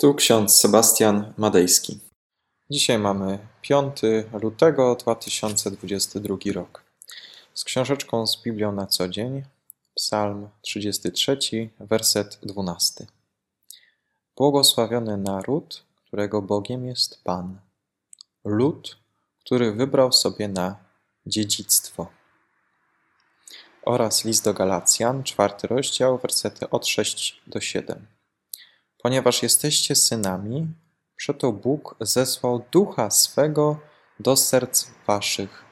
Tu ksiądz Sebastian Madejski. Dzisiaj mamy 5 lutego 2022 rok. Z książeczką z Biblią na co dzień, Psalm 33, werset 12. Błogosławiony naród, którego Bogiem jest Pan. Lud, który wybrał sobie na dziedzictwo. Oraz list do Galacjan, czwarty rozdział, wersety od 6 do 7. Ponieważ jesteście synami, przeto Bóg zesłał ducha swego do serc waszych,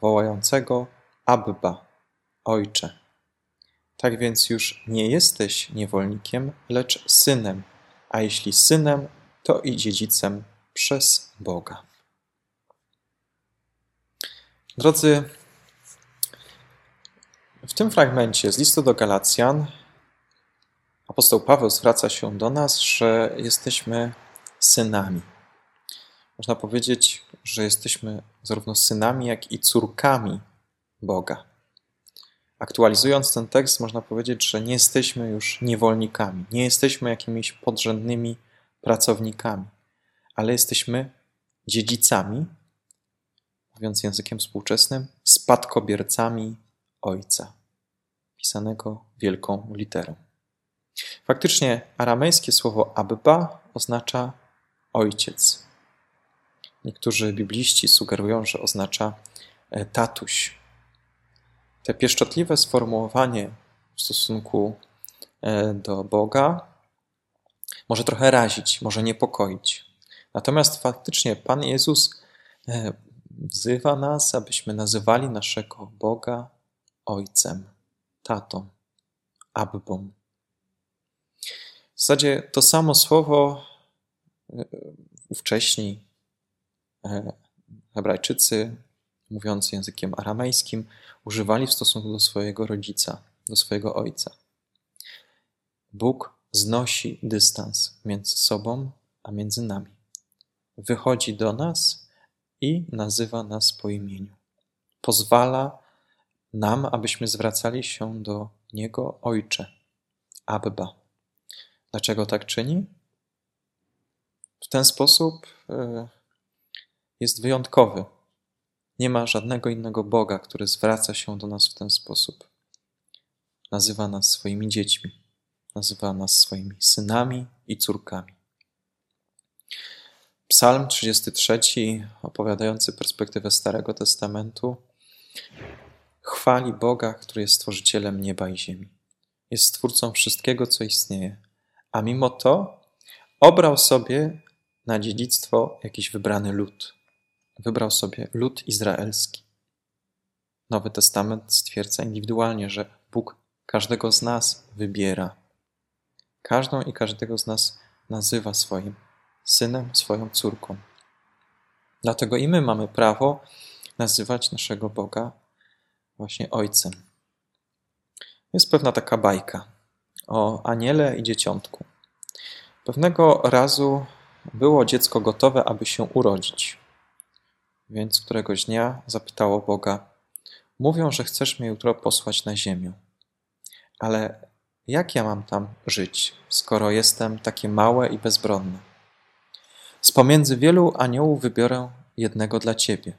wołającego Abba, Ojcze. Tak więc już nie jesteś niewolnikiem, lecz synem, a jeśli synem, to i dziedzicem przez Boga. Drodzy, w tym fragmencie z listu do Galacjan apostoł Paweł zwraca się do nas, że jesteśmy synami. Można powiedzieć, że jesteśmy zarówno synami, jak i córkami Boga. Aktualizując ten tekst, można powiedzieć, że nie jesteśmy już niewolnikami, nie jesteśmy jakimiś podrzędnymi pracownikami, ale jesteśmy dziedzicami, mówiąc językiem współczesnym, spadkobiercami Ojca, pisanego wielką literą. Faktycznie aramejskie słowo Abba oznacza ojciec. Niektórzy bibliści sugerują, że oznacza e, tatuś. Te pieszczotliwe sformułowanie w stosunku e, do Boga może trochę razić, może niepokoić. Natomiast faktycznie Pan Jezus e, wzywa nas, abyśmy nazywali naszego Boga Ojcem, tatą, Abbą. W zasadzie to samo słowo e, wcześniej e, Hebrajczycy, mówiąc językiem aramejskim, używali w stosunku do swojego rodzica, do swojego ojca. Bóg znosi dystans między sobą a między nami. Wychodzi do nas i nazywa nas po imieniu. Pozwala nam, abyśmy zwracali się do Niego Ojcze, Abba. Dlaczego tak czyni? W ten sposób e, jest wyjątkowy. Nie ma żadnego innego Boga, który zwraca się do nas w ten sposób. Nazywa nas swoimi dziećmi, nazywa nas swoimi synami i córkami. Psalm 33, opowiadający perspektywę Starego Testamentu, chwali Boga, który jest stworzycielem nieba i ziemi. Jest stwórcą wszystkiego, co istnieje a mimo to obrał sobie na dziedzictwo jakiś wybrany lud. Wybrał sobie lud izraelski. Nowy Testament stwierdza indywidualnie, że Bóg każdego z nas wybiera. Każdą i każdego z nas nazywa swoim synem, swoją córką. Dlatego i my mamy prawo nazywać naszego Boga właśnie Ojcem. Jest pewna taka bajka o aniele i dzieciątku. Pewnego razu było dziecko gotowe, aby się urodzić. Więc któregoś dnia zapytało Boga: Mówią, że chcesz mnie jutro posłać na ziemię. Ale jak ja mam tam żyć, skoro jestem takie małe i bezbronne? Z pomiędzy wielu aniołów wybiorę jednego dla ciebie.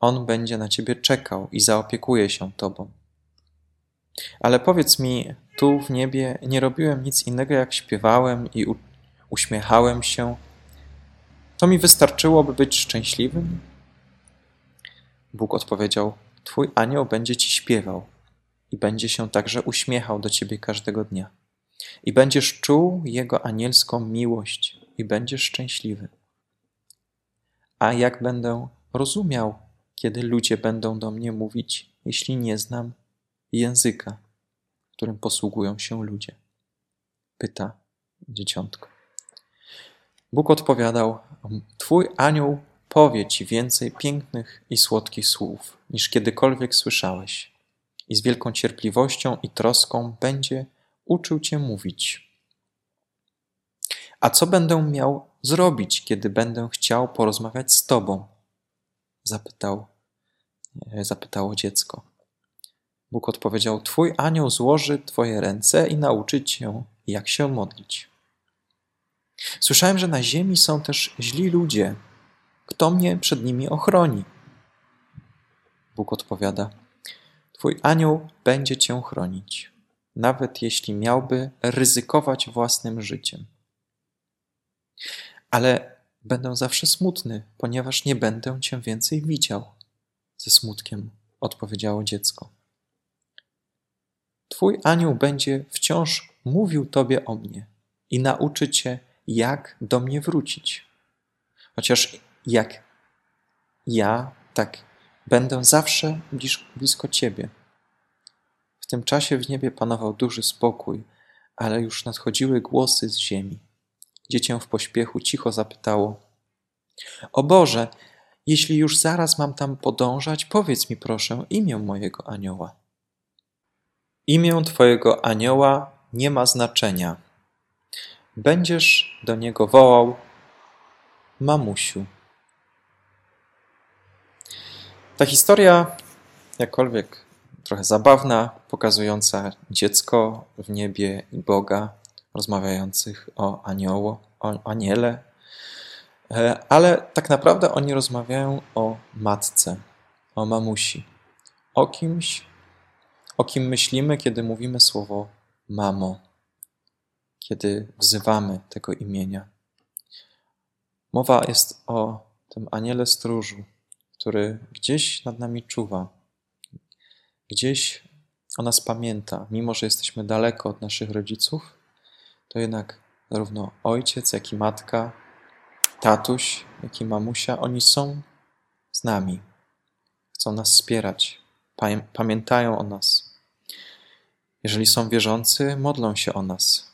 On będzie na ciebie czekał i zaopiekuje się tobą. Ale powiedz mi, tu w niebie nie robiłem nic innego, jak śpiewałem i uśmiechałem się. To mi wystarczyło, by być szczęśliwym? Bóg odpowiedział: Twój anioł będzie ci śpiewał i będzie się także uśmiechał do ciebie każdego dnia. I będziesz czuł jego anielską miłość i będziesz szczęśliwy. A jak będę rozumiał, kiedy ludzie będą do mnie mówić, jeśli nie znam języka, którym posługują się ludzie? Pyta dzieciątko. Bóg odpowiadał: Twój anioł powie ci więcej pięknych i słodkich słów, niż kiedykolwiek słyszałeś, i z wielką cierpliwością i troską będzie uczył cię mówić. A co będę miał zrobić, kiedy będę chciał porozmawiać z tobą? Zapytał, e, zapytało dziecko. Bóg odpowiedział: Twój anioł złoży twoje ręce i nauczy cię, jak się modlić. Słyszałem, że na ziemi są też źli ludzie. Kto mnie przed nimi ochroni? Bóg odpowiada: Twój anioł będzie cię chronić, nawet jeśli miałby ryzykować własnym życiem. Ale będę zawsze smutny, ponieważ nie będę cię więcej widział. Ze smutkiem odpowiedziało dziecko. Twój anioł będzie wciąż mówił tobie o mnie i nauczy cię, jak do mnie wrócić. Chociaż jak ja, tak będę zawsze blisko ciebie. W tym czasie w niebie panował duży spokój, ale już nadchodziły głosy z ziemi. Dziecię w pośpiechu cicho zapytało: O Boże, jeśli już zaraz mam tam podążać, powiedz mi proszę imię mojego anioła. Imię Twojego anioła nie ma znaczenia. Będziesz do niego wołał mamusiu. Ta historia, jakkolwiek trochę zabawna, pokazująca dziecko w niebie i Boga, rozmawiających o anioło, o aniele, e, ale tak naprawdę oni rozmawiają o matce, o mamusi, o kimś, o kim myślimy, kiedy mówimy słowo mamo, kiedy wzywamy tego imienia. Mowa jest o tym aniele stróżu, który gdzieś nad nami czuwa, gdzieś o nas pamięta, mimo że jesteśmy daleko od naszych rodziców, to jednak zarówno ojciec, jak i matka, tatuś, jak i mamusia, oni są z nami. Chcą nas wspierać, pamiętają o nas. Jeżeli są wierzący, modlą się o nas.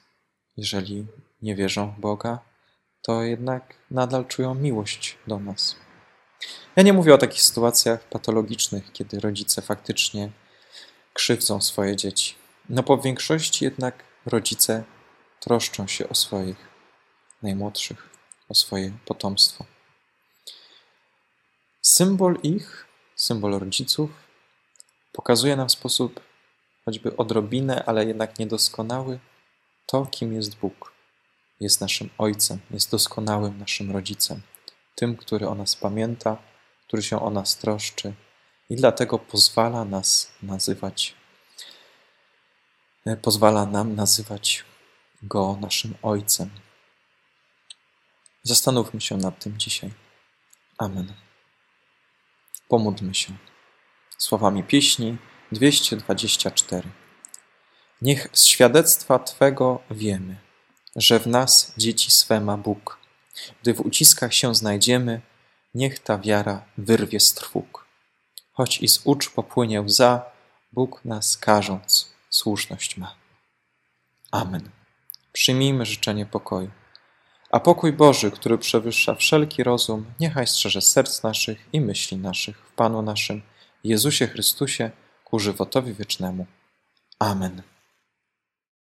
Jeżeli nie wierzą w Boga, to jednak nadal czują miłość do nas. Ja nie mówię o takich sytuacjach patologicznych, kiedy rodzice faktycznie krzywdzą swoje dzieci. No po większości jednak rodzice troszczą się o swoich najmłodszych, o swoje potomstwo. Symbol ich, symbol rodziców, pokazuje nam w sposób choćby odrobinę, ale jednak niedoskonały, to, kim jest Bóg. Jest naszym Ojcem, jest doskonałym naszym rodzicem, tym, który o nas pamięta, który się o nas troszczy i dlatego pozwala nas nazywać, e, pozwala nam nazywać Go naszym Ojcem. Zastanówmy się nad tym dzisiaj. Amen. Pomódlmy się. Słowami pieśni 224. Niech z świadectwa Twego wiemy, że w nas dzieci swe ma Bóg. Gdy w uciskach się znajdziemy, niech ta wiara wyrwie z trwóg. Choć i z ucz popłynie łza, Bóg nas karząc słuszność ma. Amen. Przyjmijmy życzenie pokoju. A pokój Boży, który przewyższa wszelki rozum, niechaj strzeże serc naszych i myśli naszych w Panu naszym, Jezusie Chrystusie, ku żywotowi wiecznemu. Amen.